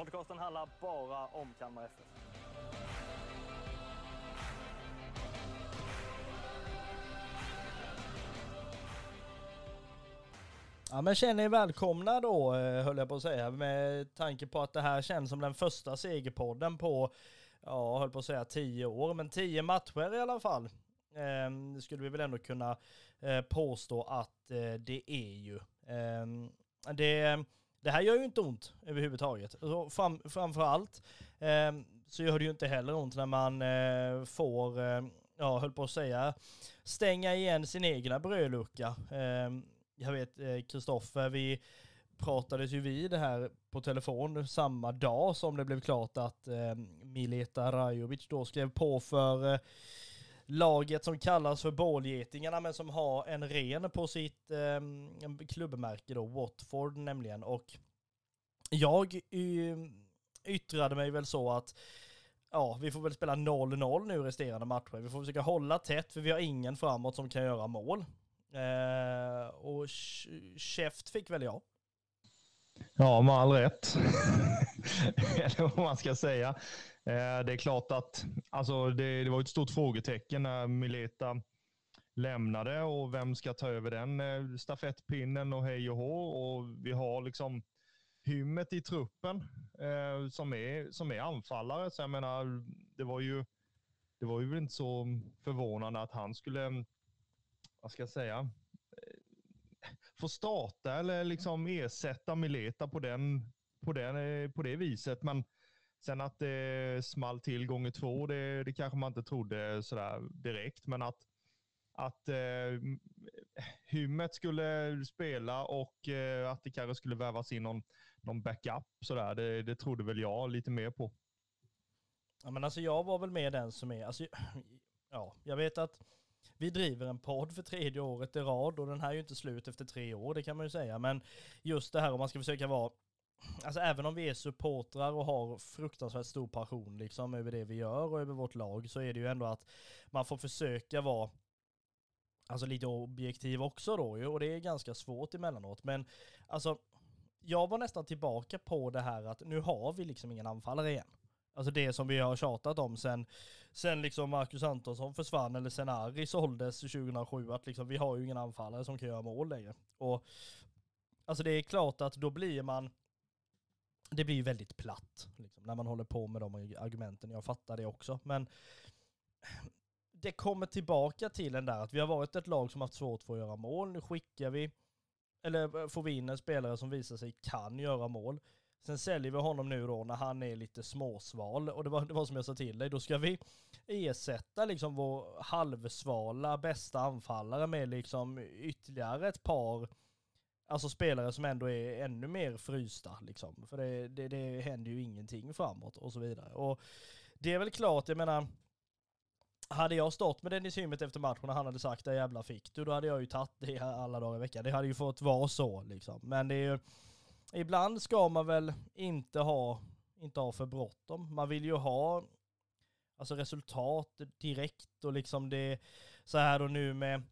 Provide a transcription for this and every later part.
Podcasten handlar bara om Kalmar FF. Ja men känner er välkomna då eh, höll jag på att säga med tanke på att det här känns som den första segerpodden på, ja höll på att säga tio år, men tio matcher i alla fall. Eh, Det skulle vi väl ändå kunna eh, påstå att eh, det är ju. Eh, Det, det här gör ju inte ont överhuvudtaget. Så Fram, framförallt eh, så gör det ju inte heller ont när man eh, får, eh, ja höll på att säga, stänga igen sin egna brödlucka. Eh, jag vet eh, Kristoffer, vi pratades ju vid det här på telefon samma dag som det blev klart att eh, Mileta Rajovic då skrev på för eh, laget som kallas för Bålgetingarna men som har en ren på sitt eh, klubbmärke då, Watford nämligen. Och jag ehm, yttrade mig väl så att ja, vi får väl spela 0-0 nu resterande matcher. Vi får försöka hålla tätt för vi har ingen framåt som kan göra mål. Eh, och käft fick väl jag. Ja, med all rätt. Eller vad man ska säga. Eh, det är klart att alltså det, det var ett stort frågetecken när Mileta lämnade och vem ska ta över den eh, stafettpinnen och hej och hå. Och vi har liksom hymmet i truppen eh, som, är, som är anfallare. Så jag menar, det var ju det var ju inte så förvånande att han skulle, vad ska jag säga, eh, få starta eller liksom ersätta Mileta på, den, på, den, på det viset. Men sen att det small till gånger två, det, det kanske man inte trodde sådär direkt. Men att, att eh, hummet skulle spela och eh, att det kanske skulle vävas in någon, någon backup sådär, det, det trodde väl jag lite mer på. Ja men alltså jag var väl med den som är, alltså, ja, jag vet att vi driver en podd för tredje året i rad och den här är ju inte slut efter tre år, det kan man ju säga. Men just det här om man ska försöka vara, alltså även om vi är supportrar och har fruktansvärt stor passion liksom över det vi gör och över vårt lag så är det ju ändå att man får försöka vara Alltså lite objektiv också då ju, och det är ganska svårt emellanåt. Men alltså, jag var nästan tillbaka på det här att nu har vi liksom ingen anfallare igen. Alltså det som vi har tjatat om sen, sen liksom Marcus Antonsson försvann eller sen Ari såldes 2007 att liksom vi har ju ingen anfallare som kan göra mål längre. Och alltså det är klart att då blir man det blir ju väldigt platt liksom, när man håller på med de argumenten. Jag fattar det också. Men det kommer tillbaka till den där att vi har varit ett lag som haft svårt för att göra mål. Nu skickar vi, eller eh, får vi in en spelare som visar sig kan göra mål. Sen säljer vi honom nu då när han är lite småsval. Och det var, det var som jag sa till dig, då ska vi ersätta liksom vår halvsvala bästa anfallare med liksom ytterligare ett par Alltså spelare som ändå är ännu mer frysta liksom. För det, det, det händer ju ingenting framåt och så vidare. Och det är väl klart, jag menar hade jag stått med Dennis Hymmet efter matchen och han hade sagt det jävla fick du, då hade jag ju tagit det alla dagar i veckan. Det hade ju fått vara så liksom. Men det är ju, ibland ska man väl inte ha, inte ha för bråttom. Man vill ju ha alltså resultat direkt och liksom det så här och nu med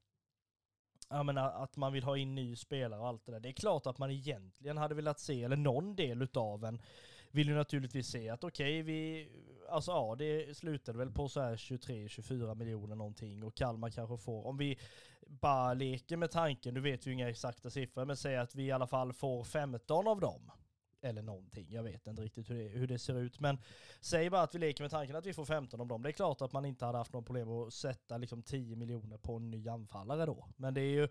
jag menar att man vill ha in ny spelare och allt det där. Det är klart att man egentligen hade velat se, eller någon del utav en vill ju naturligtvis se att okej, okay, vi, alltså ja, det slutade väl på så här 23-24 miljoner någonting och Kalmar kanske får, om vi bara leker med tanken, du vet ju inga exakta siffror, men säg att vi i alla fall får 15 av dem. Eller någonting, jag vet inte riktigt hur det, hur det ser ut. Men säg bara att vi leker med tanken att vi får 15 av dem. Det är klart att man inte hade haft något problem att sätta liksom 10 miljoner på en ny anfallare då. Men det är ju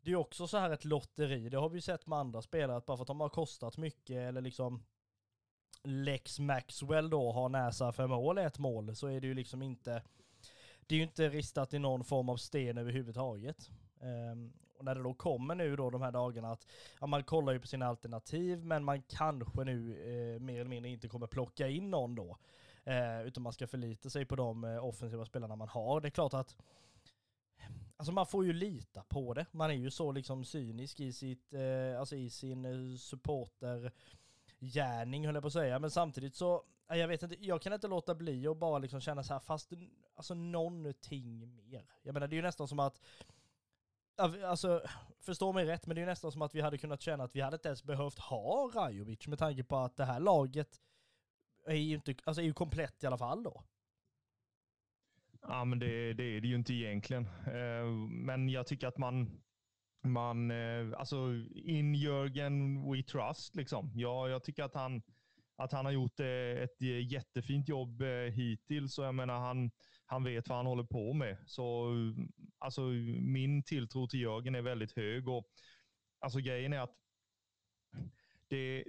det är också så här ett lotteri. Det har vi ju sett med andra spelare, att bara för att de har kostat mycket eller liksom Lex Maxwell då har näsa för mål ett mål så är det ju liksom inte det är ju inte ristat i någon form av sten överhuvudtaget. Um, och när det då kommer nu då de här dagarna att ja, man kollar ju på sina alternativ men man kanske nu eh, mer eller mindre inte kommer plocka in någon då. Eh, utan man ska förlita sig på de eh, offensiva spelarna man har. Det är klart att Alltså man får ju lita på det. Man är ju så liksom cynisk i sitt, eh, alltså i sin eh, supportergärning höll jag på att säga. Men samtidigt så, eh, jag vet inte, jag kan inte låta bli att bara liksom känna så här, fast alltså någonting mer. Jag menar det är ju nästan som att, alltså förstå mig rätt, men det är ju nästan som att vi hade kunnat känna att vi hade inte ens behövt ha Rajovic med tanke på att det här laget är ju inte, alltså är ju komplett i alla fall då. Ja, men det, det är det ju inte egentligen. Eh, men jag tycker att man, man eh, alltså in Jörgen we trust liksom. Ja, jag tycker att han, att han har gjort eh, ett jättefint jobb hittills och jag menar han, han vet vad han håller på med. Så alltså min tilltro till Jörgen är väldigt hög och alltså grejen är att det,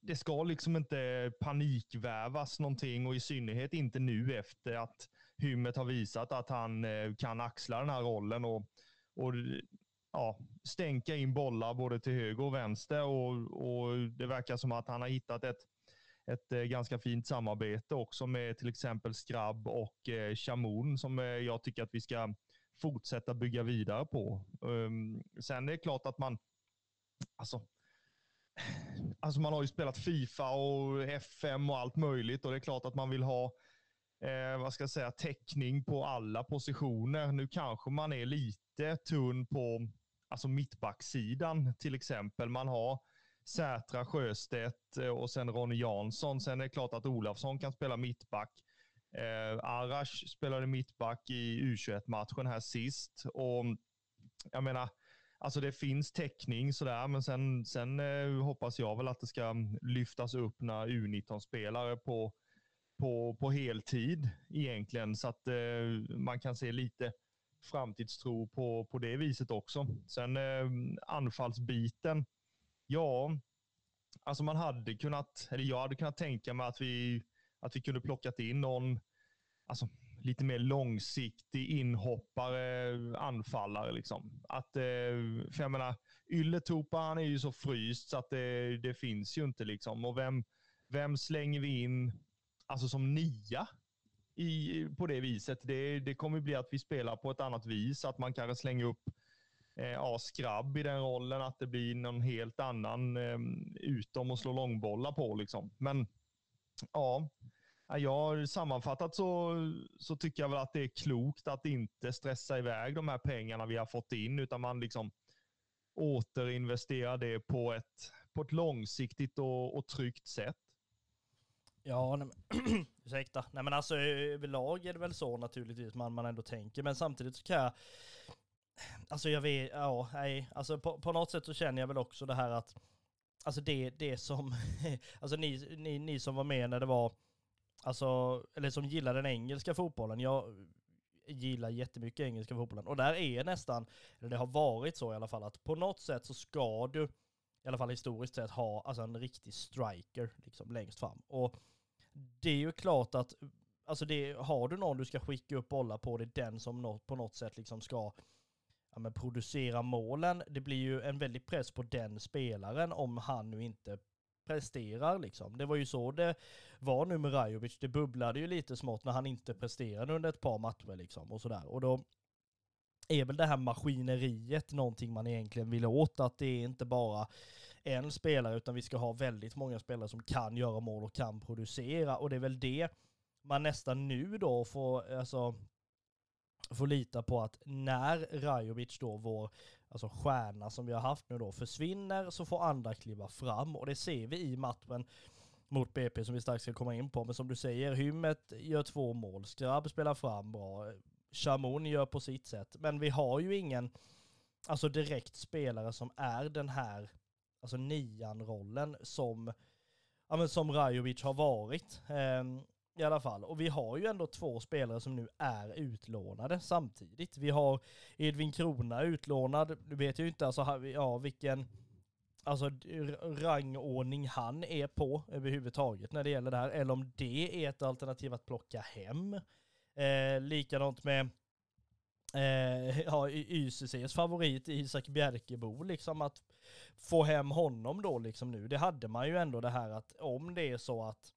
det ska liksom inte panikvävas någonting och i synnerhet inte nu efter att Hymmet har visat att han eh, kan axla den här rollen och, och ja, stänka in bollar både till höger och vänster. Och, och det verkar som att han har hittat ett, ett eh, ganska fint samarbete också med till exempel Skrabb och eh, Chamoun som eh, jag tycker att vi ska fortsätta bygga vidare på. Ehm, sen är det klart att man, alltså, alltså man har ju spelat Fifa och FM och allt möjligt och det är klart att man vill ha eh, vad ska jag säga, täckning på alla positioner. Nu kanske man är lite tunn på alltså mittbacksidan till exempel. Man har Sätra, Sjöstedt eh, och sen Ronny Jansson. Sen är det klart att Olafsson kan spela mittback. Eh, Arash spelade mittback i U21-matchen här sist. Och jag menar, alltså det finns täckning sådär, men sen, sen eh, hoppas jag väl att det ska lyftas upp när U19-spelare på på, på heltid egentligen. Så att eh, man kan se lite framtidstro på, på det viset också. Sen eh, anfallsbiten. Ja, alltså man hade kunnat, eller jag hade kunnat tänka mig att vi, att vi kunde plockat in någon, alltså lite mer långsiktig inhoppare, anfallare. Liksom. Att, eh, för jag menar, Ylletupa han är ju så fryst så att det, det finns ju inte. Liksom. Och vem, vem slänger vi in alltså som nia i, på det viset. Det, det kommer bli att vi spelar på ett annat vis, att man kanske slänger upp eh, Eh, ja, skrabb i den rollen, att det blir någon helt annan ehm, utom att slå långbollar på. Liksom. Men ja, jag sammanfattat så, så tycker jag väl att det är klokt att inte stressa iväg de här pengarna vi har fått in, utan man liksom återinvesterar det på ett, på ett långsiktigt och, och tryggt sätt. Ja, nej, men, ursäkta. Nej men alltså överlag är det väl så naturligtvis man, man ändå tänker, men samtidigt så kan jag Alltså jag vet, ja, nej, alltså på, på något sätt så känner jag väl också det här att Alltså det, det som, alltså ni, ni, ni som var med när det var, alltså, eller som gillar den engelska fotbollen, jag gillar jättemycket engelska fotbollen och där är nästan, eller det har varit så i alla fall, att på något sätt så ska du, i alla fall historiskt sett, ha alltså en riktig striker liksom längst fram. Och det är ju klart att, alltså det, har du någon du ska skicka upp bollar på, det är den som på något sätt liksom ska ja, men producera målen. Det blir ju en väldig press på den spelaren om han nu inte presterar liksom. Det var ju så det var nu med Rajovic. Det bubblade ju lite smått när han inte presterade under ett par matcher liksom och sådär. Och då är väl det här maskineriet någonting man egentligen vill åt, att det är inte bara en spelare, utan vi ska ha väldigt många spelare som kan göra mål och kan producera. Och det är väl det man nästan nu då får, alltså, får lita på att när Rajovic då, vår alltså stjärna som vi har haft nu då, försvinner så får andra kliva fram. Och det ser vi i matchen mot BP som vi strax ska komma in på. Men som du säger, Hymmet gör två mål, Skrabb spelar fram bra, Chamon gör på sitt sätt. Men vi har ju ingen, alltså direkt spelare som är den här alltså nian-rollen som, ja, men som Rajovic har varit. Eh, i alla fall. Och vi har ju ändå två spelare som nu är utlånade samtidigt. Vi har Edvin Krona utlånad. Nu vet jag ju inte alltså, ja, vilken alltså, rangordning han är på överhuvudtaget när det gäller det här. Eller om det är ett alternativ att plocka hem. Eh, likadant med eh, ja, YCCs favorit Isak Bjerkebo, liksom att få hem honom då liksom nu. Det hade man ju ändå det här att om det är så att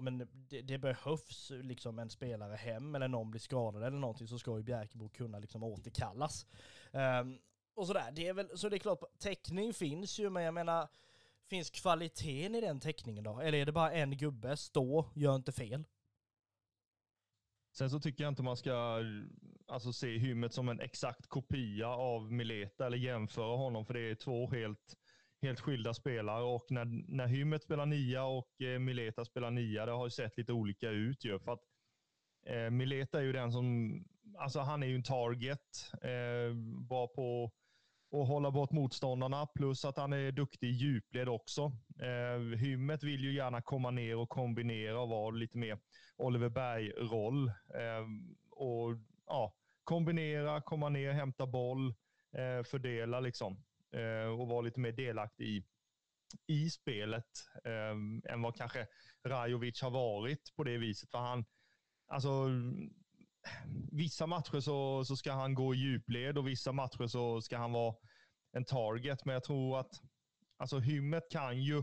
men det, det, behövs liksom en spelare hem eller någon blir skadad eller någonting så ska ju Bjärkebo kunna liksom återkallas. Um, och sådär, det är väl, så det är klart, täckning finns ju men jag menar, finns kvaliteten i den täckningen då? Eller är det bara en gubbe, stå, gör inte fel? Sen så tycker jag inte man ska alltså, se Hymmet som en exakt kopia av Mileta eller jämföra honom, för det är två helt, helt skilda spelare. Och när, när Hymmet spelar nia och eh, Mileta spelar nia, det har ju sett lite olika ut. Ju, för att, eh, Mileta är ju den som, alltså han är ju en target, eh, bra på att hålla bort motståndarna, plus att han är duktig i djupled också. Eh, Hymmet vill ju gärna komma ner och kombinera och vara lite mer Oliver Berg-roll. Eh, och ja, kombinera, komma ner, hämta boll, eh, fördela liksom. Eh, och vara lite mer delaktig i, i spelet eh, än vad kanske Rajovic har varit på det viset. För han, alltså, vissa matcher så, så ska han gå i djupled och vissa matcher så ska han vara en target. Men jag tror att alltså, Hymmet kan ju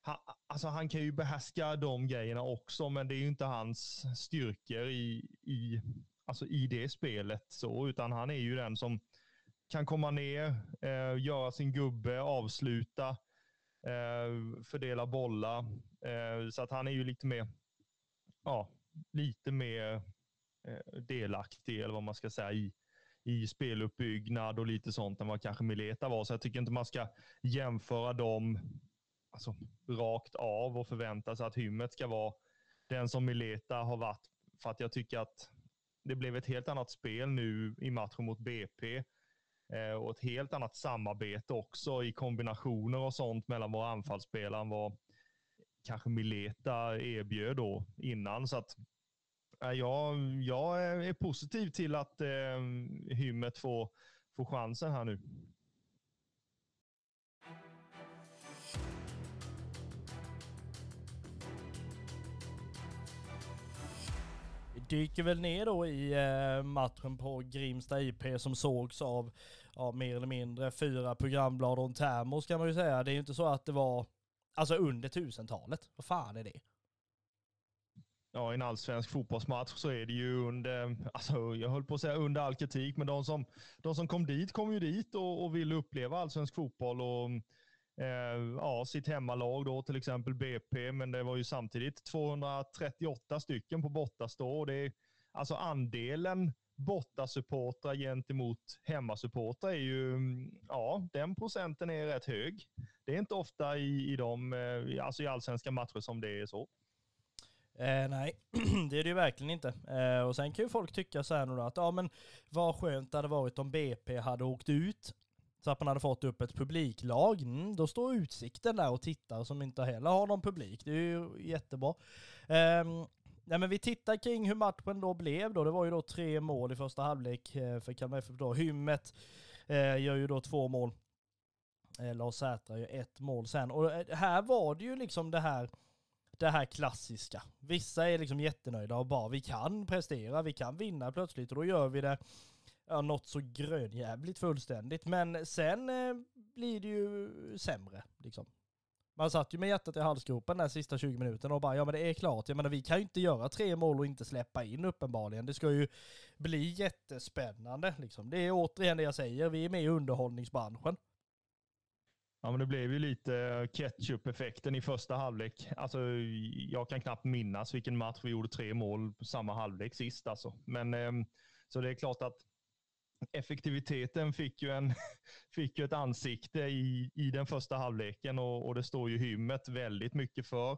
han, alltså han kan ju behärska de grejerna också, men det är ju inte hans styrkor i, i, alltså i det spelet. så, Utan han är ju den som kan komma ner, eh, göra sin gubbe, avsluta, eh, fördela bollar. Eh, så att han är ju lite mer, ja, lite mer eh, delaktig, eller vad man ska säga, i, i speluppbyggnad och lite sånt än vad kanske Mileta var. Så jag tycker inte man ska jämföra dem alltså, rakt av och förvänta sig att Hymmet ska vara den som Mileta har varit. För att jag tycker att det blev ett helt annat spel nu i matchen mot BP. Eh, och ett helt annat samarbete också i kombinationer och sånt mellan våra anfallsspelare än vad kanske Mileta erbjöd då innan. Så att ja, jag, är positiv till att eh, Hymmet får, får chansen här nu. dyker väl ner då i eh, matchen på Grimsta IP som sågs av ja, mer eller mindre fyra programblad och en termos kan man ju säga. Det är ju inte så att det var alltså under tusentalet. Vad fan är det? Ja, i en allsvensk fotbollsmatch så är det ju under, alltså jag höll på att säga under all kritik, men de som, de som kom dit kom ju dit och, och ville uppleva allsvensk fotboll och eh, ja, sitt hemmalag då, till exempel BP, men det var ju samtidigt 238 stycken på bortastå. och Det är, alltså andelen bortasupportrar gentemot hemmasupportrar är ju, mm, ja, den procenten är rätt hög. Det är inte ofta i, i, de, eh, alltså i allsvenska matcher som det är så. Eh, nej, det är det ju verkligen inte. Eh, och sen kan ju folk tycka så här nu då att ja men vad skönt det hade varit om BP hade åkt ut så att man hade fått upp ett publiklag. Mm, då står Utsikten där och tittar som inte heller har någon publik. Det är ju jättebra. Eh, Nej, men vi tittar kring hur matchen då blev då. Det var ju då tre mål i första halvlek eh, för Kalmar FF då. Hymmet eh, gör ju då två mål. Eh, Lars Sätra gör ett mål sen. Och eh, här var det ju liksom det här det här klassiska. Vissa är liksom jättenöjda och bara vi kan prestera, vi kan vinna plötsligt och då gör vi det ja, något så grönjävligt fullständigt. Men sen eh, blir det ju sämre liksom. Man satt ju med hjärtat i halsgropen där sista 20 minuterna och bara, ja men det är klart, jag menar vi kan ju inte göra tre mål och inte släppa in uppenbarligen. Det ska ju bli jättespännande liksom. Det är återigen det jag säger, vi är med i underhållningsbranschen. Ja, men det blev ju lite ketchup-effekten i första halvlek. Alltså, jag kan knappt minnas vilken match vi gjorde tre mål på samma halvlek sist. Alltså. Men, ehm, så det är klart att effektiviteten fick ju, en, fick ju ett ansikte i, i den första halvleken och, och det står ju hymmet väldigt mycket för.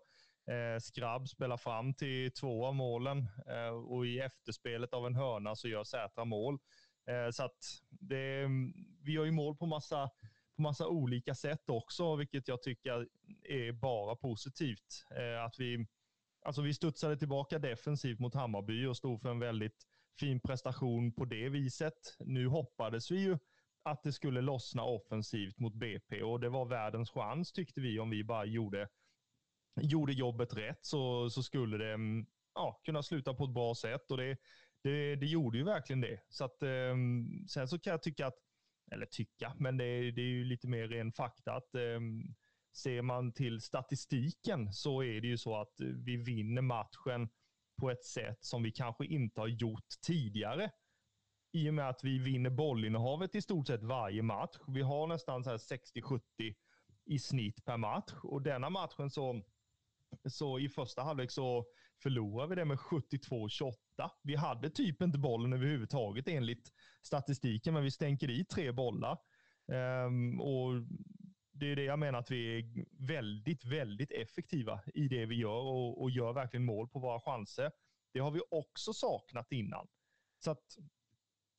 Eh, Skrabb spelar fram till två av målen eh, och i efterspelet av en hörna så gör Sätra mål. Eh, så att det, vi gör ju mål på massa, på massa olika sätt också, vilket jag tycker är bara positivt. Eh, att vi, alltså vi studsade tillbaka defensivt mot Hammarby och stod för en väldigt fin prestation på det viset. Nu hoppades vi ju att det skulle lossna offensivt mot BP och det var världens chans tyckte vi om vi bara gjorde, gjorde jobbet rätt så, så skulle det mm, ja, kunna sluta på ett bra sätt. Och det, Det, det gjorde ju verkligen det. Så att, eh, sen så kan jag tycka att, eller tycka, men det, det är ju lite mer ren fakta att eh, ser man till statistiken så är det ju så att vi vinner matchen på ett sätt som vi kanske inte har gjort tidigare. I och med att vi vinner bollinnehavet i stort sett varje match. Vi har nästan 60-70 i snitt per match och denna matchen så, så i första halvlek så förlorade vi det med 72-28. Vi hade typ inte bollen överhuvudtaget enligt statistiken, men vi stänker i tre bollar. Um, och det är det jag menar att vi är väldigt, väldigt effektiva i det vi gör och, och gör verkligen mål på våra chanser. Det har vi också saknat innan. Så att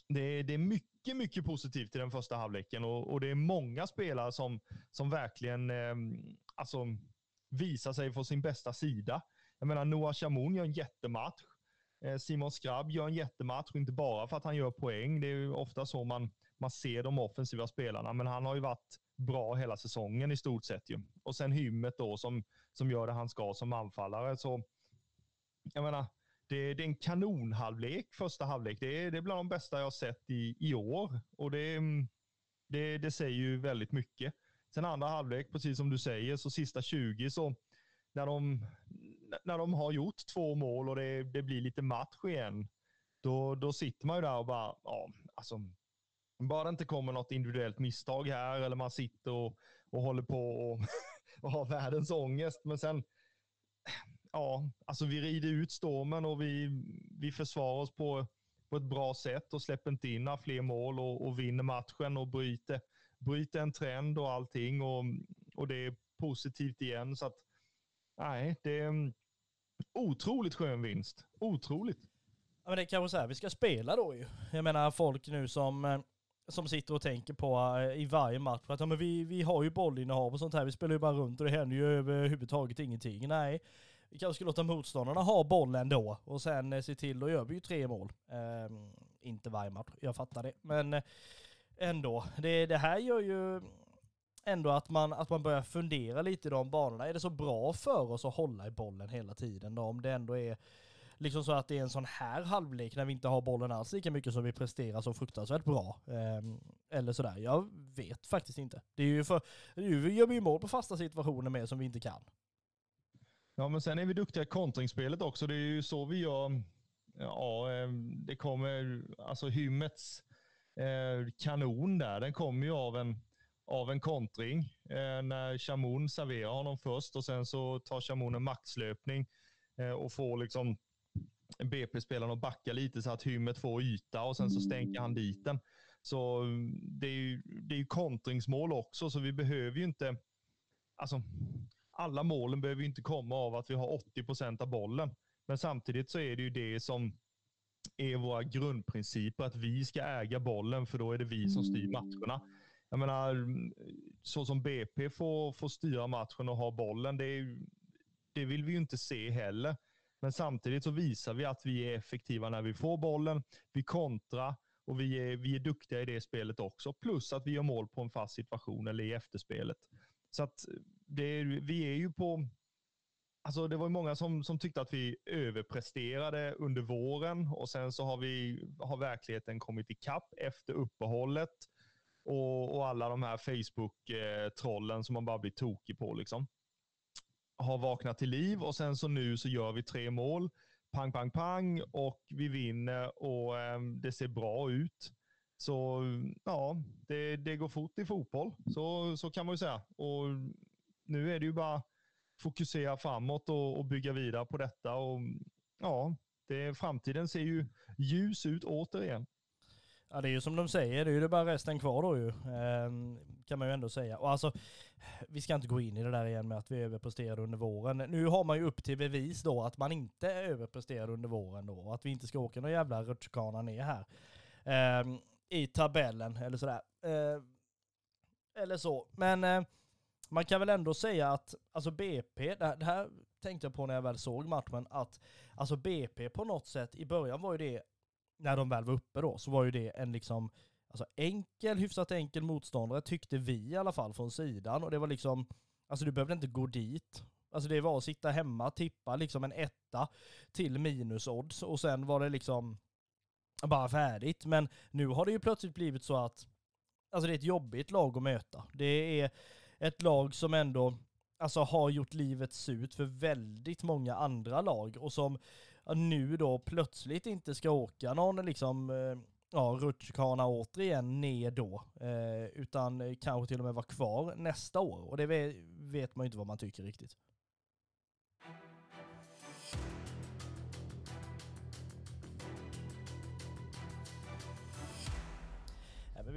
det, det är mycket, mycket positivt i den första halvleken och, och det är många spelare som, som verkligen eh, alltså, visar sig från sin bästa sida. Jag menar, Noah Chamoun gör en jättematch. Eh, Simon Skrabb gör en jättematch, inte bara för att han gör poäng. Det är ju ofta så man, man ser de offensiva spelarna, men han har ju varit bra hela säsongen i stort sett. Ju. Och sen Hymmet då som, som gör det han ska som anfallare. Så jag menar, det, det är en kanonhalvlek första halvlek. Det är, det är bland de bästa jag har sett i, i år och det, det, det säger ju väldigt mycket. Sen andra halvlek, precis som du säger, så sista 20 så när de, när de har gjort två mål och det, det blir lite match igen, då, då sitter man ju där och bara, ja, alltså bara det inte kommer något individuellt misstag här eller man sitter och, och håller på och, och har världens ångest. Men sen, ja, alltså vi rider ut stormen och vi, vi försvarar oss på, på ett bra sätt och släpper inte in några fler mål och, och vinner matchen och bryter, bryter en trend och allting. Och, och det är positivt igen. Så att, nej, det är en otroligt skön vinst. Otroligt. Ja, men det är kanske så här vi ska spela då ju. Jag menar folk nu som eh, som sitter och tänker på eh, i varje match att ja, men vi, vi har ju bollinnehav och sånt här, vi spelar ju bara runt och det händer ju överhuvudtaget ingenting. Nej, vi kanske ska låta motståndarna ha bollen då och sen eh, se till, då gör vi ju tre mål. Um, inte varje match, jag fattar det. Men eh, ändå, det, det här gör ju ändå att man, att man börjar fundera lite i de banorna. Är det så bra för oss att hålla i bollen hela tiden då? Om det ändå är liksom så att det är en sån här halvlek när vi inte har bollen alls lika mycket som vi presterar så fruktansvärt bra. Eh, eller sådär, jag vet faktiskt inte. Det är ju för, vi gör ju mål på fasta situationer med som vi inte kan. Ja, men sen är vi duktiga i kontringsspelet också. Det är ju så vi gör. Ja, ehm, det kommer, alltså Hymmets eh, kanon där, den kommer ju av en, av en kontring. Eh, när Chamoun serverar honom först och sen så tar Chamoun en maxlöpning eh, och får liksom BP-spelaren att backa lite så att Hymmet får yta och sen så stänker han dit den. Så mm, det är ju, det är ju kontringsmål också, så vi behöver ju inte... Alltså, alla målen behöver ju inte komma av att vi har 80 procent av bollen. Men samtidigt så är det ju det som är våra grundprinciper, att vi ska äga bollen, för då är det vi som styr matcherna. Jag menar, så som BP får, får styra matchen och ha bollen, det, är, det vill vi ju inte se heller. Men samtidigt så visar vi att vi är effektiva när vi får bollen. Vi kontrar och vi är, vi är duktiga i det spelet också. Plus att vi gör mål på en fast situation eller i efterspelet. Så att det, vi är ju på... Alltså det var många som, som tyckte att vi överpresterade under våren och sen så har, vi, har verkligheten kommit ikapp efter uppehållet och, och alla de här Facebook-trollen eh, som man bara blir tokig på. Liksom har vaknat till liv och sen så nu så gör vi tre mål. Pang, pang, pang och vi vinner och ehm, det ser bra ut. Så ja, det, det går fort i fotboll. Så, så kan man ju säga. Och nu är det ju bara fokusera framåt och, och bygga vidare på detta. Och ja, det, framtiden ser ju ljus ut återigen. Ja det är ju som de säger, det är ju bara resten kvar då ju. Ehm, kan man ju ändå säga. Och alltså, vi ska inte gå in i det där igen med att vi överpresterade under våren. Nu har man ju upp till bevis då att man inte överpresterade under våren då. Och att vi inte ska åka någon jävla rutschkana ner här. eh, I tabellen eller sådär. Eh, eller så. Men eh, man kan väl ändå säga att, alltså BP, det här tänkte jag på när jag väl såg matchen, att alltså BP på något sätt, i början var ju det när de väl var uppe då, så var ju det en liksom alltså enkel, hyfsat enkel motståndare tyckte vi i alla fall från sidan. Och det var liksom, alltså du behövde inte gå dit. Alltså det var att sitta hemma, tippa liksom en etta till minusodds och sen var det liksom bara färdigt. Men nu har det ju plötsligt blivit så att alltså det är ett jobbigt lag att möta. Det är ett lag som ändå alltså, har gjort livet surt för väldigt många andra lag och som nu då plötsligt inte ska åka någon liksom eh, ja, rutschkana återigen ner då, eh, utan kanske till och med vara kvar nästa år. Och det vet man ju inte vad man tycker riktigt.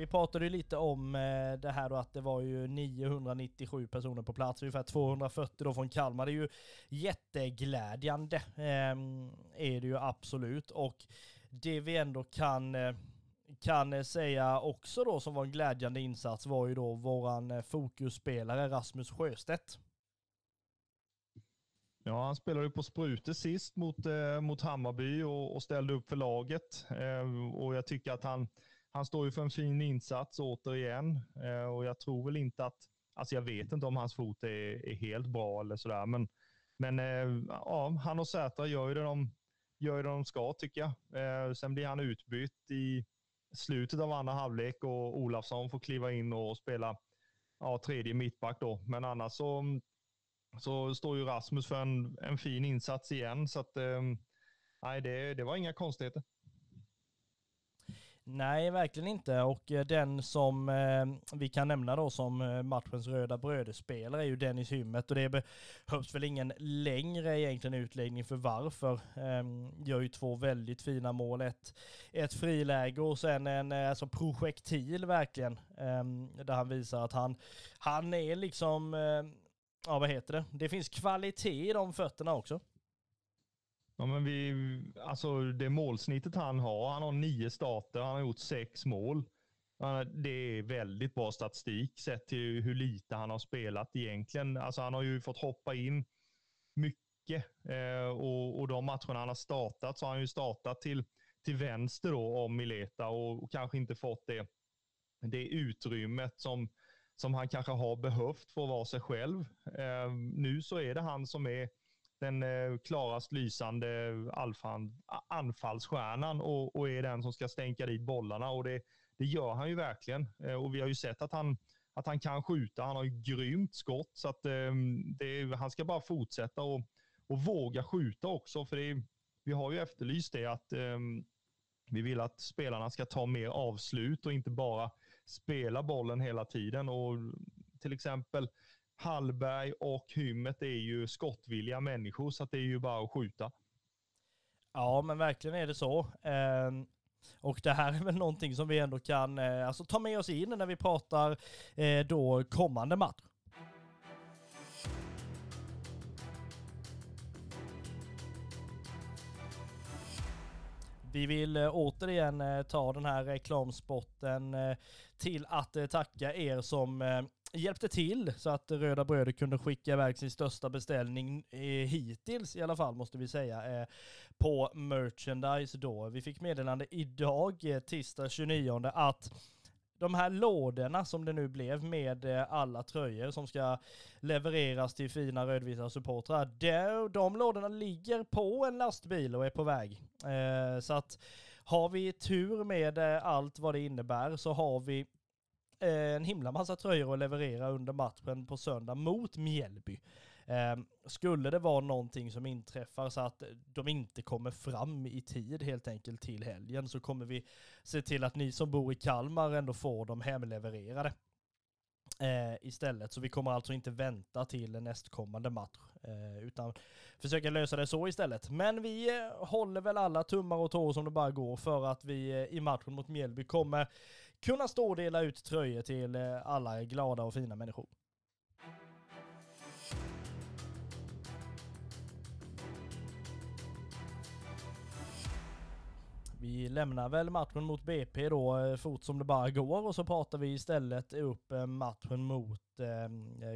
Vi pratade ju lite om eh, det här då att det var ju 997 personer på plats, ungefär 240 då från Kalmar. Det är ju jätteglädjande, ehm, är det ju absolut. Och det vi ändå kan eh, kan eh, säga också då som var en glädjande insats var ju då våran eh, fokusspelare Rasmus Sjöstedt. Ja, han spelade ju på sprutor sist mot, eh, mot Hammarby och, och, ställde upp för laget. Eh, och jag tycker att han, han står ju för en fin insats återigen. Eh, och jag tror väl inte att, alltså jag vet inte om hans fot är, är helt bra eller sådär, men, men eh, ja, han och Sätra gör ju det de, gör ju det de ska tycker jag. Eh, sen blir han utbytt i slutet av andra halvlek och Olafsson får kliva in och spela ja, tredje mittback då. Men annars så, så står ju Rasmus för en, en fin insats igen. Så att, eh, nej, det, det var inga konstigheter. Nej, verkligen inte. Och eh, den som eh, vi kan nämna då som eh, matchens röda brödespelare är ju Dennis Hymmet och det behövs väl ingen längre egentligen utläggning för varför. Eh, gör ju två väldigt fina mål. Ett, ett friläge och sen en eh, alltså projektil verkligen. eh, där han visar att han, han är liksom, ja vad heter det? Det finns kvalitet i de fötterna också. Ja, men vi, alltså det målsnittet han har, han har nio starter, han har gjort sex mål. Det är väldigt bra statistik sett till hur lite han har spelat egentligen. Alltså han har ju fått hoppa in mycket eh, och, och de matcherna han har startat så har han ju startat till, till vänster då om Mileta och, och kanske inte fått det, det utrymmet som, som han kanske har behövt för att vara sig själv. Eh, nu så är det han som är den eh, klarast lysande alfan, anfallsstjärnan och, och, är den som ska stänka dit bollarna. Och det, det gör han ju verkligen. Eh, och vi har ju sett att han, att han kan skjuta. Han har ju grymt skott. Så att, ehm, det, han ska bara fortsätta och, och våga skjuta också. För det, vi har ju efterlyst det att ehm, vi vill att spelarna ska ta mer avslut och inte bara spela bollen hela tiden. Och till exempel Hallberg och Hymmet är ju skottvilliga människor, så det är ju bara att skjuta. Ja, men verkligen är det så. Ehm, och det här är väl någonting som vi ändå kan eh, alltså, ta med oss in när vi pratar eh, då kommande match. Vi vill eh, återigen ta den här reklamspotten till att tacka er som hjälpte till så att Röda Bröder kunde skicka iväg sin största beställning eh, hittills i alla fall måste vi säga eh, på merchandise då. Vi fick meddelande idag, eh, tisdag 29, att de här lådorna som det nu blev med eh, alla tröjor som ska levereras till fina rödvita supportrar, de, de lådorna ligger på en lastbil och är på väg. Eh, så att har vi tur med eh, allt vad det innebär så har vi Eh, en himla massa tröjor att leverera under matchen på söndag mot Mjällby. Eh, skulle det vara någonting som inträffar så att de inte kommer fram i tid helt enkelt till helgen så kommer vi se till att ni som bor i Kalmar ändå får dem hemlevererade. Eh, istället. Så vi kommer alltså inte vänta till nästkommande match, utan försöka lösa det så istället. Men vi håller väl alla tummar och tår som det bara går för att vi i matchen mot Mjällby kommer kunna stå och dela ut tröjor till eh, alla glada och fina människor. Vi lämnar väl matchen mot BP då eh, fort som det bara går och så pratar vi istället upp eh, matchen mot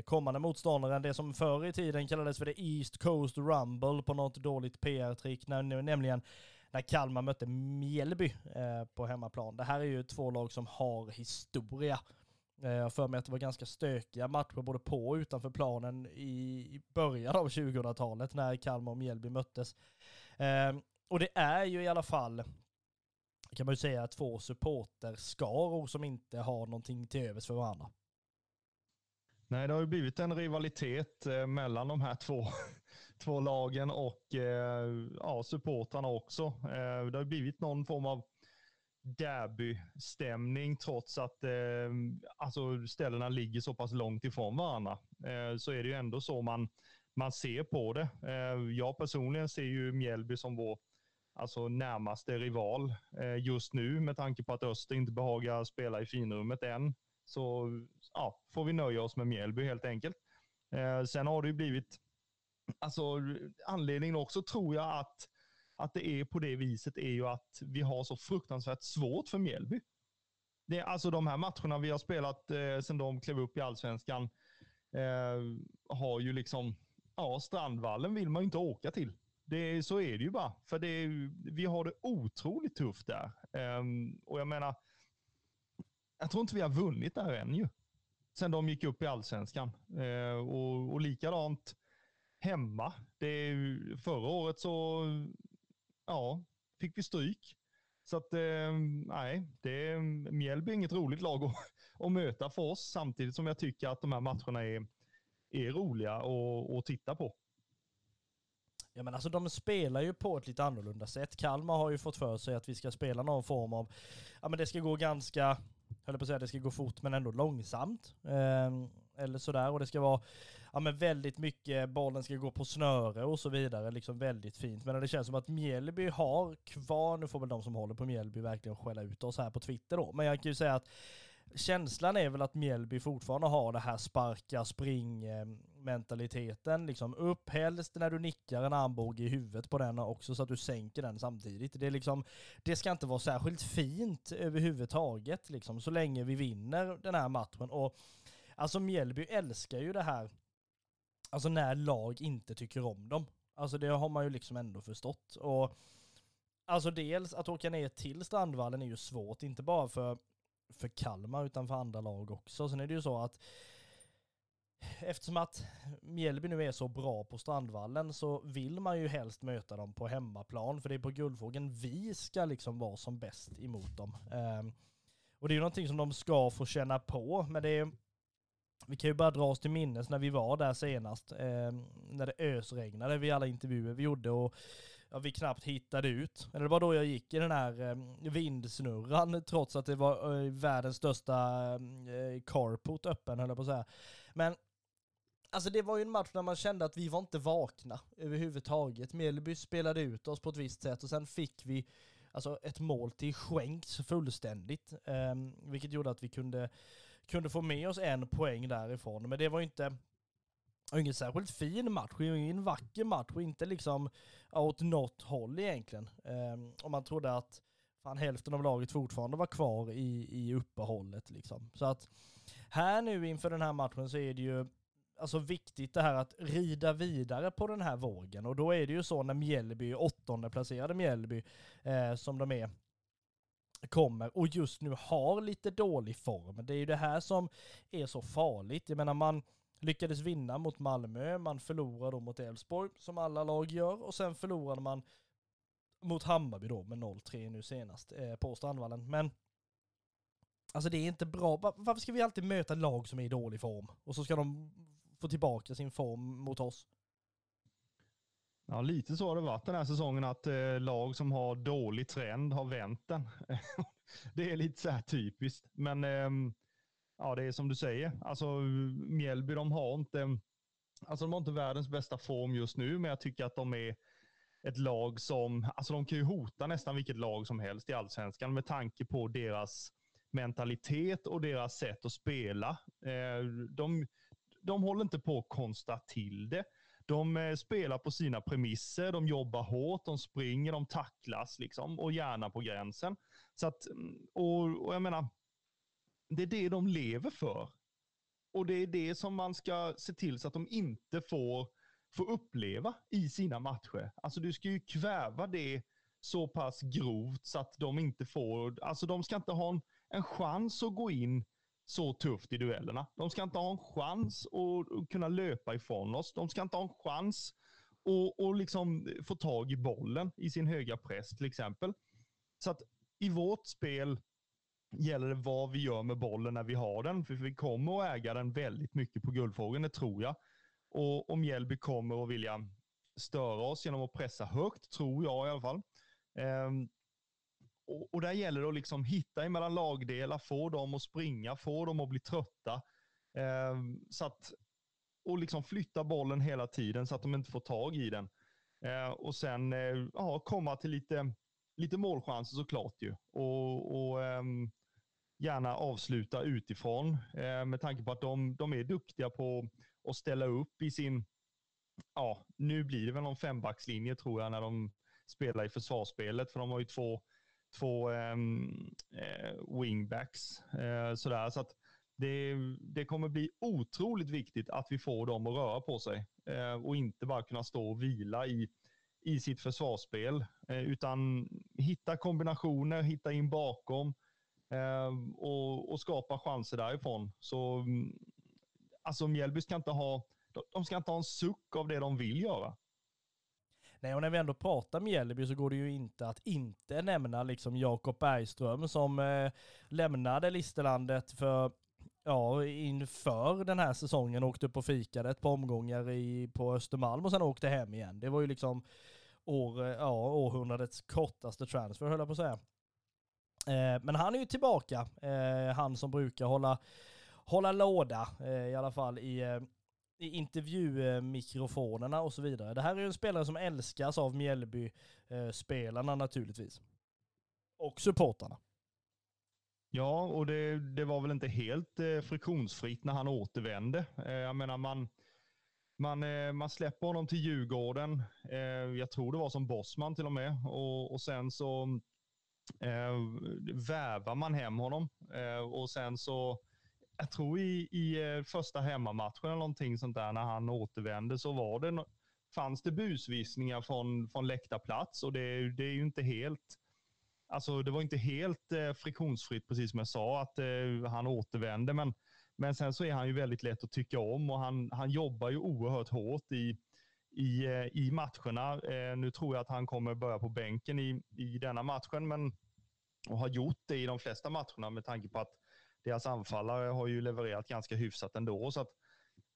kommande motståndaren, det som förr i tiden kallades för det East Coast Rumble på något dåligt PR-trick, nämligen när Kalmar mötte Mjällby eh, på hemmaplan. Det här är ju två lag som har historia. Eh, jag jag för mig att det var ganska stökiga matcher både på och utanför planen i början av 2000-talet när Kalmar och Mjällby möttes. Ehm, och det är ju i alla fall kan man ju säga, två supporterskaror som inte har någonting till övers för varandra. Nej, det har ju blivit en rivalitet eh, mellan de här två, två lagen och eh, ja, supportrarna också. Eh, det har blivit någon form av derbystämning trots att eh, alltså ställena ligger så pass långt ifrån varandra. Eh, så är det ju ändå så man, man ser på det. Eh, jag personligen ser ju Mjällby som vår alltså närmaste rival eh, just nu med tanke på att Öster inte behagar spela i finrummet än. Så ja, får vi nöja oss med Mjällby helt enkelt. Eh, sen har det ju blivit, alltså anledningen också tror jag att att det är på det viset är ju att vi har så fruktansvärt svårt för Mjällby. Det är alltså de här matcherna vi har spelat eh, sedan de klev upp i allsvenskan eh, har ju liksom, ja, Strandvallen vill man ju inte åka till. Det, så är det ju bara. För det, vi har det otroligt tufft där. Eh, och jag menar, jag tror inte vi har vunnit där än ju. Sen de gick upp i allsvenskan. Eh, och, och likadant hemma. Det, förra året så ja, fick vi stryk. Så att, ehm, nej, det, Mjällby är inget roligt lag att, att möta för oss, samtidigt som jag tycker att de här matcherna är, är roliga att, att titta på. Ja men alltså de spelar ju på ett lite annorlunda sätt. Kalmar har ju fått för sig att vi ska spela någon form av, ja men det ska gå ganska, höll på att säga det ska gå fort men ändå långsamt. Eh, eller sådär och det ska vara ja, men väldigt mycket, bollen ska gå på snöre och så vidare, liksom väldigt fint. Men det känns som att Mjällby har kvar, nu får väl de som håller på Mjällby verkligen skälla ut oss här på Twitter då, men jag kan ju säga att känslan är väl att Mjällby fortfarande har det här sparka, spring mentaliteten, liksom upp helst när du nickar en armbåge i huvudet på den också så att du sänker den samtidigt. Det är liksom, det ska inte vara särskilt fint överhuvudtaget liksom, så länge vi vinner den här matchen. Och alltså Mjällby älskar ju det här Alltså när lag inte tycker om dem. Alltså det har man ju liksom ändå förstått. Och alltså dels att åka ner till Strandvallen är ju svårt, inte bara för, för Kalmar utan för andra lag också. Sen är det ju så att eftersom att Mjällby nu är så bra på Strandvallen så vill man ju helst möta dem på hemmaplan, för det är på Guldfågeln vi ska liksom vara som bäst emot dem. Um, och det är ju någonting som de ska få känna på, men det är vi kan ju bara dra oss till minnes när vi var där senast, eh, när det ösregnade vid alla intervjuer vi gjorde och ja, vi knappt hittade ut. Eller det var då jag gick i den här eh, vindsnurran trots att det var eh, världens största ehm, eh, carport öppen höll jag på att säga. Men Alltså det var ju en match där man kände att vi var inte vakna överhuvudtaget. Mjällby spelade ut oss på ett visst sätt och sen fick vi alltså ett mål till skänks fullständigt. Eh, vilket gjorde att vi kunde kunde få med oss en poäng därifrån. Men det var ju inte ingen särskilt fin match, ingen vacker match och inte liksom åt något håll egentligen. Ehm, um, om man trodde att fan hälften av laget fortfarande var kvar i, i uppehållet liksom. Så att här nu inför den här matchen så är det ju alltså viktigt det här att rida vidare på den här vågen och då är det ju så när Mjällby, åttonde placerade Mjällby, eh, som de är, kommer och just nu har lite dålig form. Det är ju det här som är så farligt. Jag menar man lyckades vinna mot Malmö, man förlorade då mot Elfsborg som alla lag gör och sen förlorade man mot Hammarby då med 0-3 nu senast eh, på Strandvallen. Men alltså det är inte bra. Varför ska vi alltid möta lag som är i dålig form och så ska de få tillbaka sin form mot oss? Ja, lite så har det varit den här säsongen att eh, lag som har dålig trend har vänt den. det är lite så här typiskt. Men eh, ja, det är som du säger. Alltså Mjällby, de har inte, alltså de har inte världens bästa form just nu, men jag tycker att de är ett lag som, alltså de kan ju hota nästan vilket lag som helst i allsvenskan med tanke på deras mentalitet och deras sätt att spela. Eh, de, de håller inte på att konsta till det. De eh, spelar på sina premisser, de jobbar hårt, de springer, de tacklas liksom och gärna på gränsen. Så att, mm, och, och jag menar, det är det de lever för. Och det är det som man ska se till så att de inte får, får uppleva i sina matcher. Alltså du ska ju kväva det så pass grovt så att de inte får, alltså de ska inte ha en, en chans att gå in så tufft i duellerna. De ska inte ha en chans att kunna löpa ifrån oss. De ska inte ha en chans att att liksom få tag i bollen i sin höga press till exempel. Så att i vårt spel gäller det vad vi gör med bollen när vi har den. För vi kommer att äga den väldigt mycket på guldfågeln, det tror jag. Och om Mjällby kommer att vilja störa oss genom att pressa högt, tror jag i alla fall. Ehm, och, och, där gäller det att liksom hitta emellan lagdelar, få dem att springa, få dem att bli trötta. Eh, så att, och liksom flytta bollen hela tiden så att de inte får tag i den. Eh, och sen eh, ja, komma till lite, lite målchanser såklart ju. Och, och ehm, gärna avsluta utifrån eh, med tanke på att de, de är duktiga på att ställa upp i sin ja, nu blir det väl någon fembackslinje tror jag när de spelar i försvarsspelet. För de har ju två, två ehm, eh, wingbacks. Eh, sådär. Så att det, det kommer bli otroligt viktigt att vi får dem att röra på sig eh, och inte bara kunna stå och vila i, i sitt försvarsspel. Eh, utan hitta kombinationer, hitta in bakom ehm, och, och skapa chanser därifrån. Så mm, alltså Mjällby ska inte ha de ska inte ha en suck av det de vill göra. Nej, och när vi ändå pratar Mjällby så går det ju inte att inte nämna liksom Jakob Bergström som eh, lämnade Listerlandet för ja, inför den här säsongen åkte upp och fikade ett par omgångar i, på Östermalm och sen åkte hem igen. Det var ju liksom år, eh, ja, århundradets kortaste transfer höll jag på att säga. Eh, men han är ju tillbaka, eh, han som brukar hålla, hålla låda, eh, i alla fall i, eh, i intervjumikrofonerna och så vidare. Det här är ju en spelare som älskas av Mjällby-spelarna naturligtvis. Och supportarna. Ja, och det, det, var väl inte helt eh, friktionsfritt när han återvände. Eh, jag menar, man, man, eh, man släpper honom till Djurgården. Eh, jag tror det var som bossman till och med. Och, och sen så eh, vävar man hem honom. Eh, och sen så jag tror i, i eh, första hemmamatchen eller någonting sånt där när han återvände så var det, fanns det busvisningar från, från läktarplats och det, det är ju inte helt Alltså det var inte helt eh, friktionsfritt, precis som jag sa, att eh, han återvände. Men, men sen så är han ju väldigt lätt att tycka om och han, han jobbar ju oerhört hårt i, i, eh, i matcherna. Eh, nu tror jag att han kommer börja på bänken i, i denna matchen, men och har gjort det i de flesta matcherna med tanke på att deras anfallare har ju levererat ganska hyfsat ändå. Så att,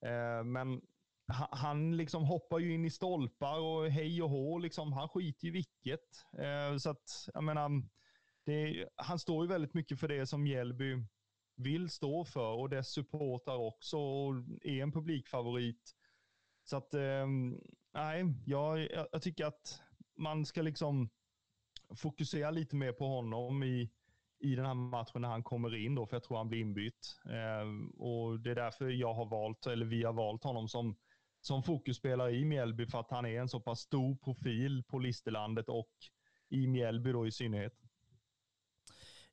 eh, men han liksom hoppar ju in i stolpar och hej och hå. Liksom. Han skiter i vilket. Eh, så att, jag menar, det, han står ju väldigt mycket för det som Mjällby vill stå för och dess supportrar också och är en publikfavorit. Så att, eh, nej, jag, jag tycker att man ska liksom fokusera lite mer på honom i, i den här matchen när han kommer in då, för jag tror han blir inbytt. Eh, och det är därför jag har valt, eller vi har valt honom som, som fokusspelare i Mjällby, för att han är en så pass stor profil på Listerlandet och i Mjällby då i synnerhet.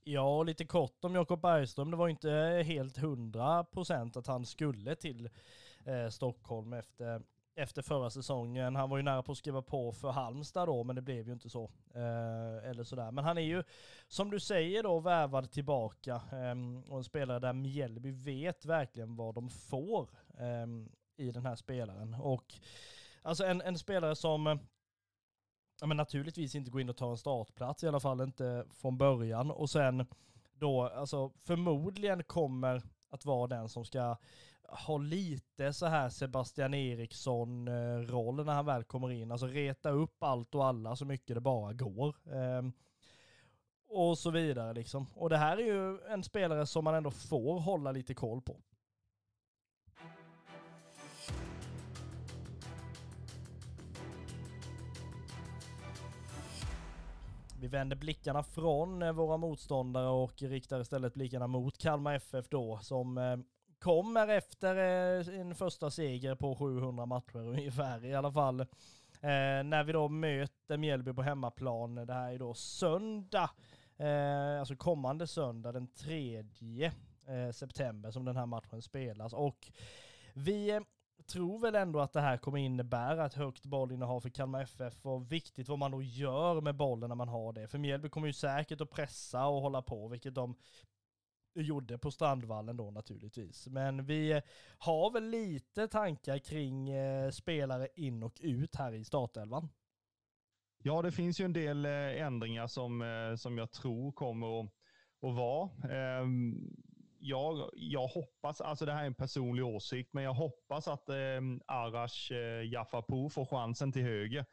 Ja, lite kort om Jakob Bergström. Det var inte helt hundra procent att han skulle till eh, Stockholm efter efter förra säsongen. Han var ju nära på att skriva på för Halmstad då, men det blev ju inte så. Eh, eller sådär. Men han är ju, som du säger då, värvad tillbaka. Eh, och en spelare där Mjällby vet verkligen vad de får eh, i den här spelaren. Och alltså en, en spelare som ja, men naturligtvis inte går in och tar en startplats, i alla fall inte från början. Och sen då, alltså förmodligen kommer att vara den som ska ha lite så här Sebastian Eriksson-roll eh, när han väl kommer in. Alltså reta upp allt och alla så mycket det bara går. Ehm, och så vidare liksom. Och det här är ju en spelare som man ändå får hålla lite koll på. Vi vänder blickarna från eh, våra motståndare och riktar istället blickarna mot Kalmar FF då, som eh, kommer efter eh, en första seger på 700 matcher ungefär i alla fall. När vi då möter Mjällby på hemmaplan, det här är då söndag, alltså kommande söndag den 3 september som den här matchen spelas. Och vi tror väl ändå att det här kommer innebära ett högt bollinnehav för Kalmar FF och viktigt vad man då gör med bollen när man har det. För Mjällby kommer ju säkert att pressa och hålla på, vilket de gjorde på Strandvallen då naturligtvis. Men vi eh, har väl lite tankar kring eh, spelare in och ut här i startelvan. Ja, det finns ju en del eh, ändringar som, som jag tror kommer att, att vara. Ehm, jag, jag hoppas, alltså det här är en personlig åsikt, men jag hoppas att eh, Arash eh, Jaffarpour får chansen till höger.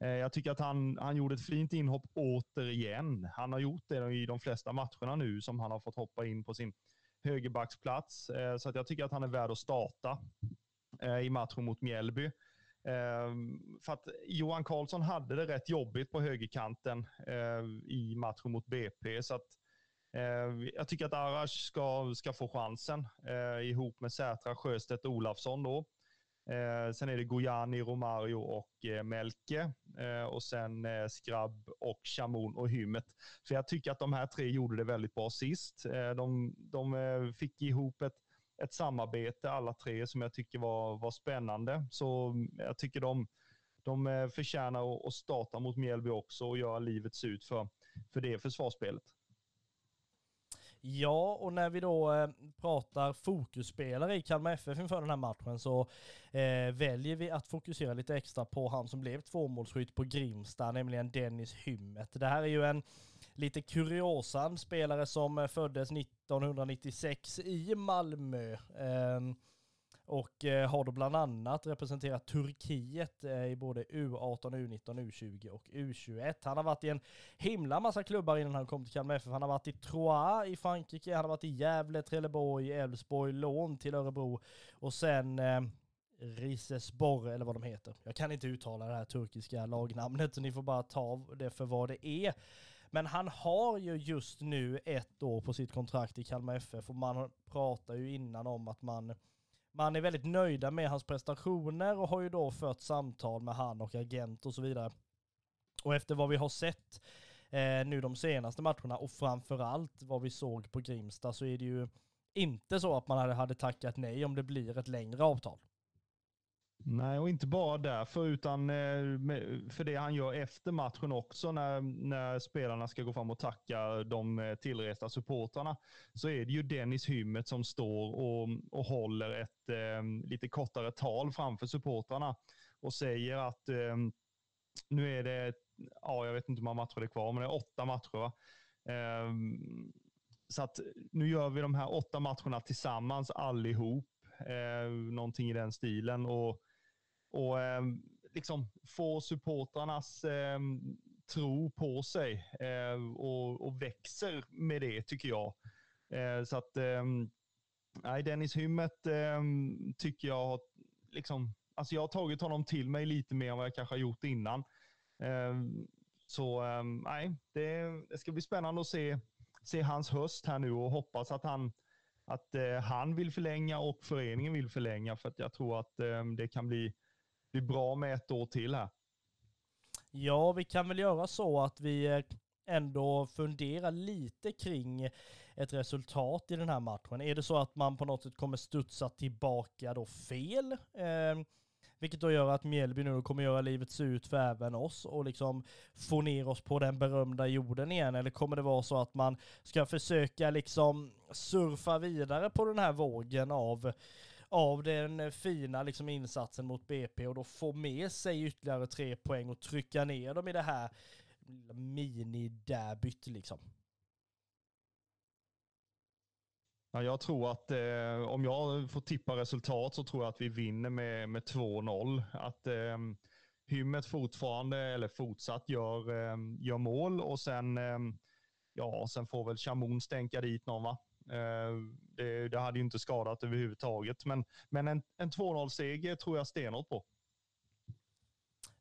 Eh, jag tycker att han, han gjorde ett fint inhopp återigen. Han har gjort det i de flesta matcherna nu som han har fått hoppa in på sin högerbacksplats. Eh, så att jag tycker att han är värd att starta eh, i matchen mot Mjällby. Eh, för att Johan Karlsson hade det rätt jobbigt på högerkanten eh, i matchen mot BP. Så att Eh, Eh, jag tycker att Arash ska, ska få chansen eh, ihop med Sätra, Sjöstedt och Olafsson. Då. Eh, sen är det Gojani, Romario och eh, Melke. Eh, och sen eh, Skrabb och Chamon och Hymmet. För jag tycker att de här tre gjorde det väldigt bra sist. Eh, de de eh, fick ihop ett, ett samarbete alla tre som jag tycker var, var spännande. Så mm, jag tycker de, de eh, förtjänar att starta mot Mjällby också och göra livet ut för, för det försvarsspelet. Ja, och när vi då eh, pratar fokusspelare i Kalmar FF inför den här matchen så eh, väljer vi att fokusera lite extra på han som blev tvåmålsskytt på Grimsta, nämligen Dennis Hymmet. Det här är ju en lite kuriosan spelare som eh, föddes 1996 i Malmö. Eh, och eh, har då bland annat representerat Turkiet eh, i både U18, U19, U20 och U21. Han har varit i en himla massa klubbar innan han kom till Kalmar FF. Han har varit i Troyes i Frankrike, han har varit i Gävle, Trelleborg, Elfsborg, lån till Örebro och sen eh, eller vad de heter. Jag kan inte uttala det här turkiska lagnamnet så ni får bara ta det för vad det är. Men han har ju just nu ett år på sitt kontrakt i Kalmar FF och man pratar ju innan om att man man är väldigt nöjda med hans prestationer och har ju då fört samtal med han och agent och så vidare. Och efter vad vi har sett eh, nu de senaste matcherna och framförallt vad vi såg på Grimsta så är det ju inte så att man hade, hade tackat nej om det blir ett längre avtal. Nej, och inte bara därför, utan eh, för det han gör efter matchen också när, när spelarna ska gå fram och tacka de eh, tillresta supportrarna. Så är det ju Dennis Hymmet som står och, och håller ett eh, lite kortare tal framför supportrarna och säger att eh, nu är det, ja, jag vet inte hur många matcher det är kvar, men det är åtta matcher. Eh, så att nu gör vi de här åtta matcherna tillsammans allihop. Eh, någonting i den stilen. Och och eh, liksom få supportrarnas eh, tro på sig eh, och, och, växer med det tycker jag. Eh, så att eh, nej, Dennis Hymmet tycker jag liksom, alltså jag har tagit honom till mig lite mer än vad jag kanske har gjort innan. Så nej, det, det, ska bli spännande att se, se hans höst här nu och hoppas att han att eh, han vill förlänga och föreningen vill förlänga för att jag tror att eh, det kan bli blir bra med ett år till här. Ja, vi kan väl göra så att vi eh, ändå funderar lite kring ett resultat i den här matchen. Är det så att man på något sätt kommer studsa tillbaka då fel? Eh, vilket då gör att Mjällby nu kommer göra livet surt för även oss och liksom få ner oss på den berömda jorden igen. Eller kommer det vara så att man ska försöka liksom surfa vidare på den här vågen av av den eh, fina liksom insatsen mot BP och då få med sig ytterligare tre poäng och trycka ner dem i det här mini-derbyt liksom. Ja, jag tror att eh, om jag får tippa resultat så tror jag att vi vinner med, med 2-0. Att eh, Hymmet fortfarande, eller fortsatt, gör, eh, gör mål och sen, eh, ja, sen får väl Chamoun stänka dit någon va? Eh, det, det, hade ju inte skadat överhuvudtaget. Men, men en, en 2-0-seger tror jag stenhårt på.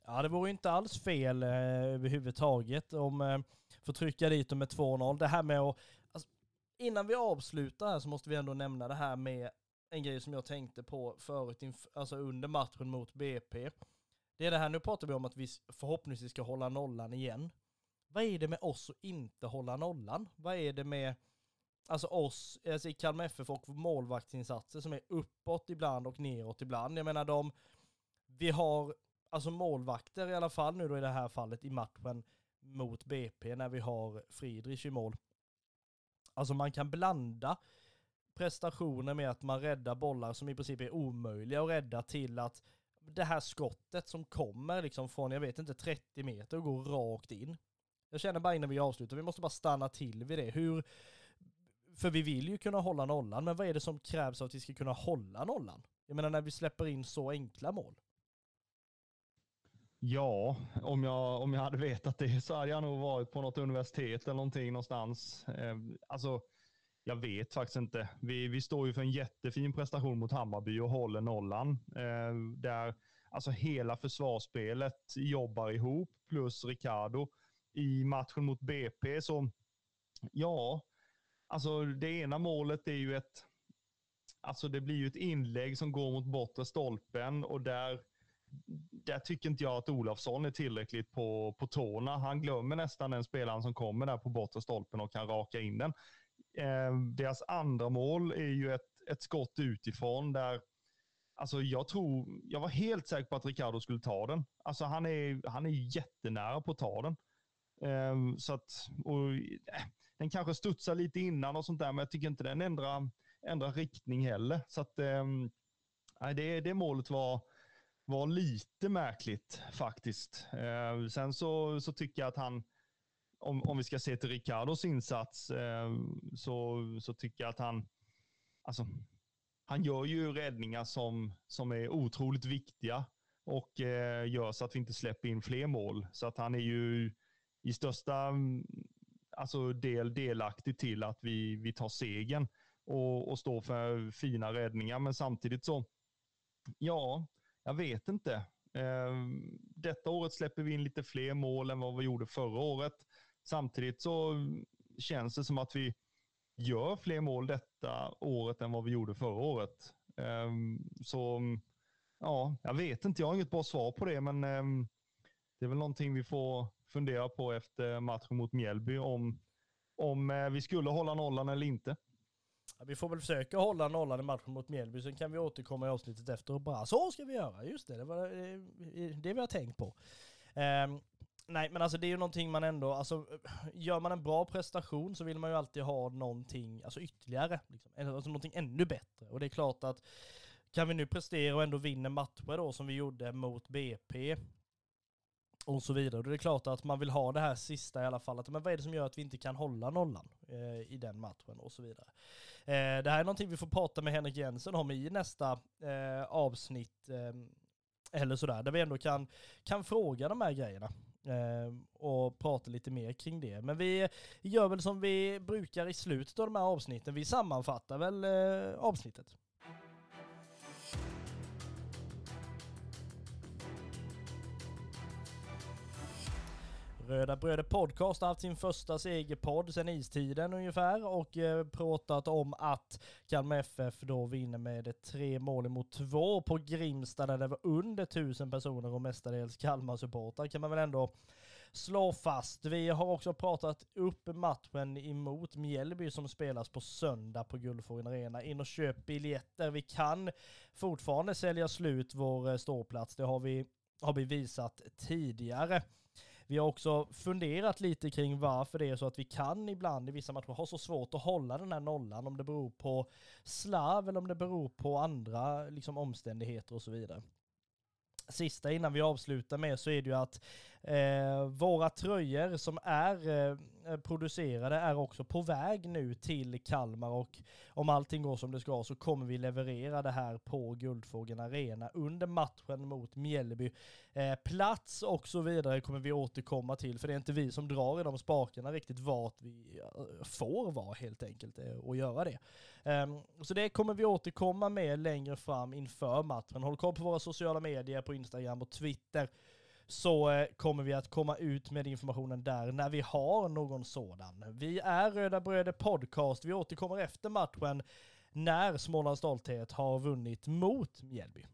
Ja, det vore inte alls fel eh, överhuvudtaget om eh, får trycka dit dem med 2-0. Det här med att, alltså, innan vi avslutar här så måste vi ändå nämna det här med en grej som jag tänkte på förut, alltså under matchen mot BP. Det är det här, nu pratar vi om att vi förhoppningsvis ska hålla nollan igen. Vad är det med oss att inte hålla nollan? Vad är det med alltså oss, alltså i Kalmar FF och målvaktsinsatser som är uppåt ibland och neråt ibland. Jag menar de, vi har alltså målvakter i alla fall nu då i det här fallet i matchen mot BP när vi har Friedrich i mål. Alltså man kan blanda prestationer med att man räddar bollar som i princip är omöjliga att rädda till att det här skottet som kommer liksom från, jag vet inte, 30 meter och går rakt in. Jag känner bara innan vi avslutar, vi måste bara stanna till vid det. Hur, för vi vill ju kunna hålla nollan, men vad är det som krävs för att vi ska kunna hålla nollan? Jag menar när vi släpper in så enkla mål. Ja, om jag, om jag hade vetat det så hade jag nog varit på något universitet eller någonting någonstans. Eh, alltså, jag vet faktiskt inte. Vi, vi står ju för en jättefin prestation mot Hammarby och håller nollan. Eh, där alltså hela försvarsspelet jobbar ihop, plus Ricardo. I matchen mot BP så, ja, alltså det ena målet är ju ett, alltså det blir ju ett inlägg som går mot bortre stolpen och där där tycker inte jag att Olofsson är tillräckligt på, på tårna. Han glömmer nästan den spelaren som kommer där på bortre stolpen och kan raka in den. Eh, deras andra mål är ju ett, ett skott utifrån där Alltså jag tror, jag var helt säker på att Ricardo skulle ta den. Alltså han är, han är jättenära på att ta den. Um, så att, och, äh, den kanske studsar lite innan och sånt där, men jag tycker inte den ändrar, ändrar riktning heller. Så att, eh, det, det målet var, var lite märkligt faktiskt. Eh, sen så, så tycker jag att han, om, om vi ska se till Ricardos insats, eh, så, så tycker jag att han, alltså, han gör ju räddningar som, som är otroligt viktiga och eh, gör så att vi inte släpper in fler mål. Så att han är ju i största alltså del delaktig till att vi, vi tar segern och, och står för fina räddningar. Men samtidigt så, ja, jag vet inte. Eh, detta året släpper vi in lite fler mål än vad vi gjorde förra året. Samtidigt så känns det som att vi gör fler mål detta året än vad vi gjorde förra året. Eh, så ja, jag vet inte. Jag har inget bra svar på det, men eh, det är väl någonting vi får fundera på efter matchen mot Mjällby om, om eh, vi skulle hålla nollan eller inte. Ja, vi får väl försöka hålla nollan i matchen mot Mjällby, sen kan vi återkomma i avsnittet efter och bara så ska vi göra. Just det, det var eh, eh, det vi har tänkt på. Um, nej, men alltså det är ju någonting man ändå, alltså gör man en bra prestation så vill man ju alltid ha någonting, alltså ytterligare, liksom, alltså någonting ännu bättre. Och det är klart att kan vi nu prestera och ändå vinna matcher då som vi gjorde mot BP, och så vidare. Och det är klart att man vill ha det här sista i alla fall. Att, men vad är det som gör att vi inte kan hålla nollan eh, i den matchen och så vidare. Eh, det här är någonting vi får prata med Henrik Jensen om i nästa eh, avsnitt. Eh, eller sådär, där vi ändå kan, kan fråga de här grejerna. Eh, och prata lite mer kring det. Men vi gör väl som vi brukar i slutet av de här avsnitten. Vi sammanfattar väl eh, avsnittet. Röda Bröder Podcast har haft sin första segerpodd sedan istiden ungefär och eh, pratat om att Kalmar FF då vinner med tre mål mot två på Grimsta där det var under tusen personer och mestadels Kalmar-supportrar kan man väl ändå slå fast. Vi har också pratat upp matchen emot Mjällby som spelas på söndag på Guldfågeln Arena. In och köp biljetter. Vi kan fortfarande sälja slut vår eh, ståplats. Det har vi, har vi visat tidigare. Vi har också funderat lite kring varför det är så att vi kan ibland i vissa matcher ha så svårt att hålla den här nollan, om det beror på slarv eller om det beror på andra liksom, omständigheter och så vidare. Sista innan vi avslutar med så är det ju att eh, våra tröjor som är eh, eh, producerade är också på väg nu till Kalmar och om allting går som det ska så kommer vi leverera det här på Guldfågeln Arena under matchen mot Mjällby. Eh, plats och så vidare kommer vi återkomma till för det är inte vi som drar i de spakarna riktigt vart vi eh, får vara helt enkelt eh, och göra det. Ehm, så det kommer vi återkomma med längre fram inför matchen. Håll koll på våra sociala medier på Instagram och Twitter så eh, kommer vi att komma ut med informationen där när vi har någon sådan. Vi är Röda Bröder Podcast. Vi återkommer efter matchen när Smålands Stolthet har vunnit mot Mjällby.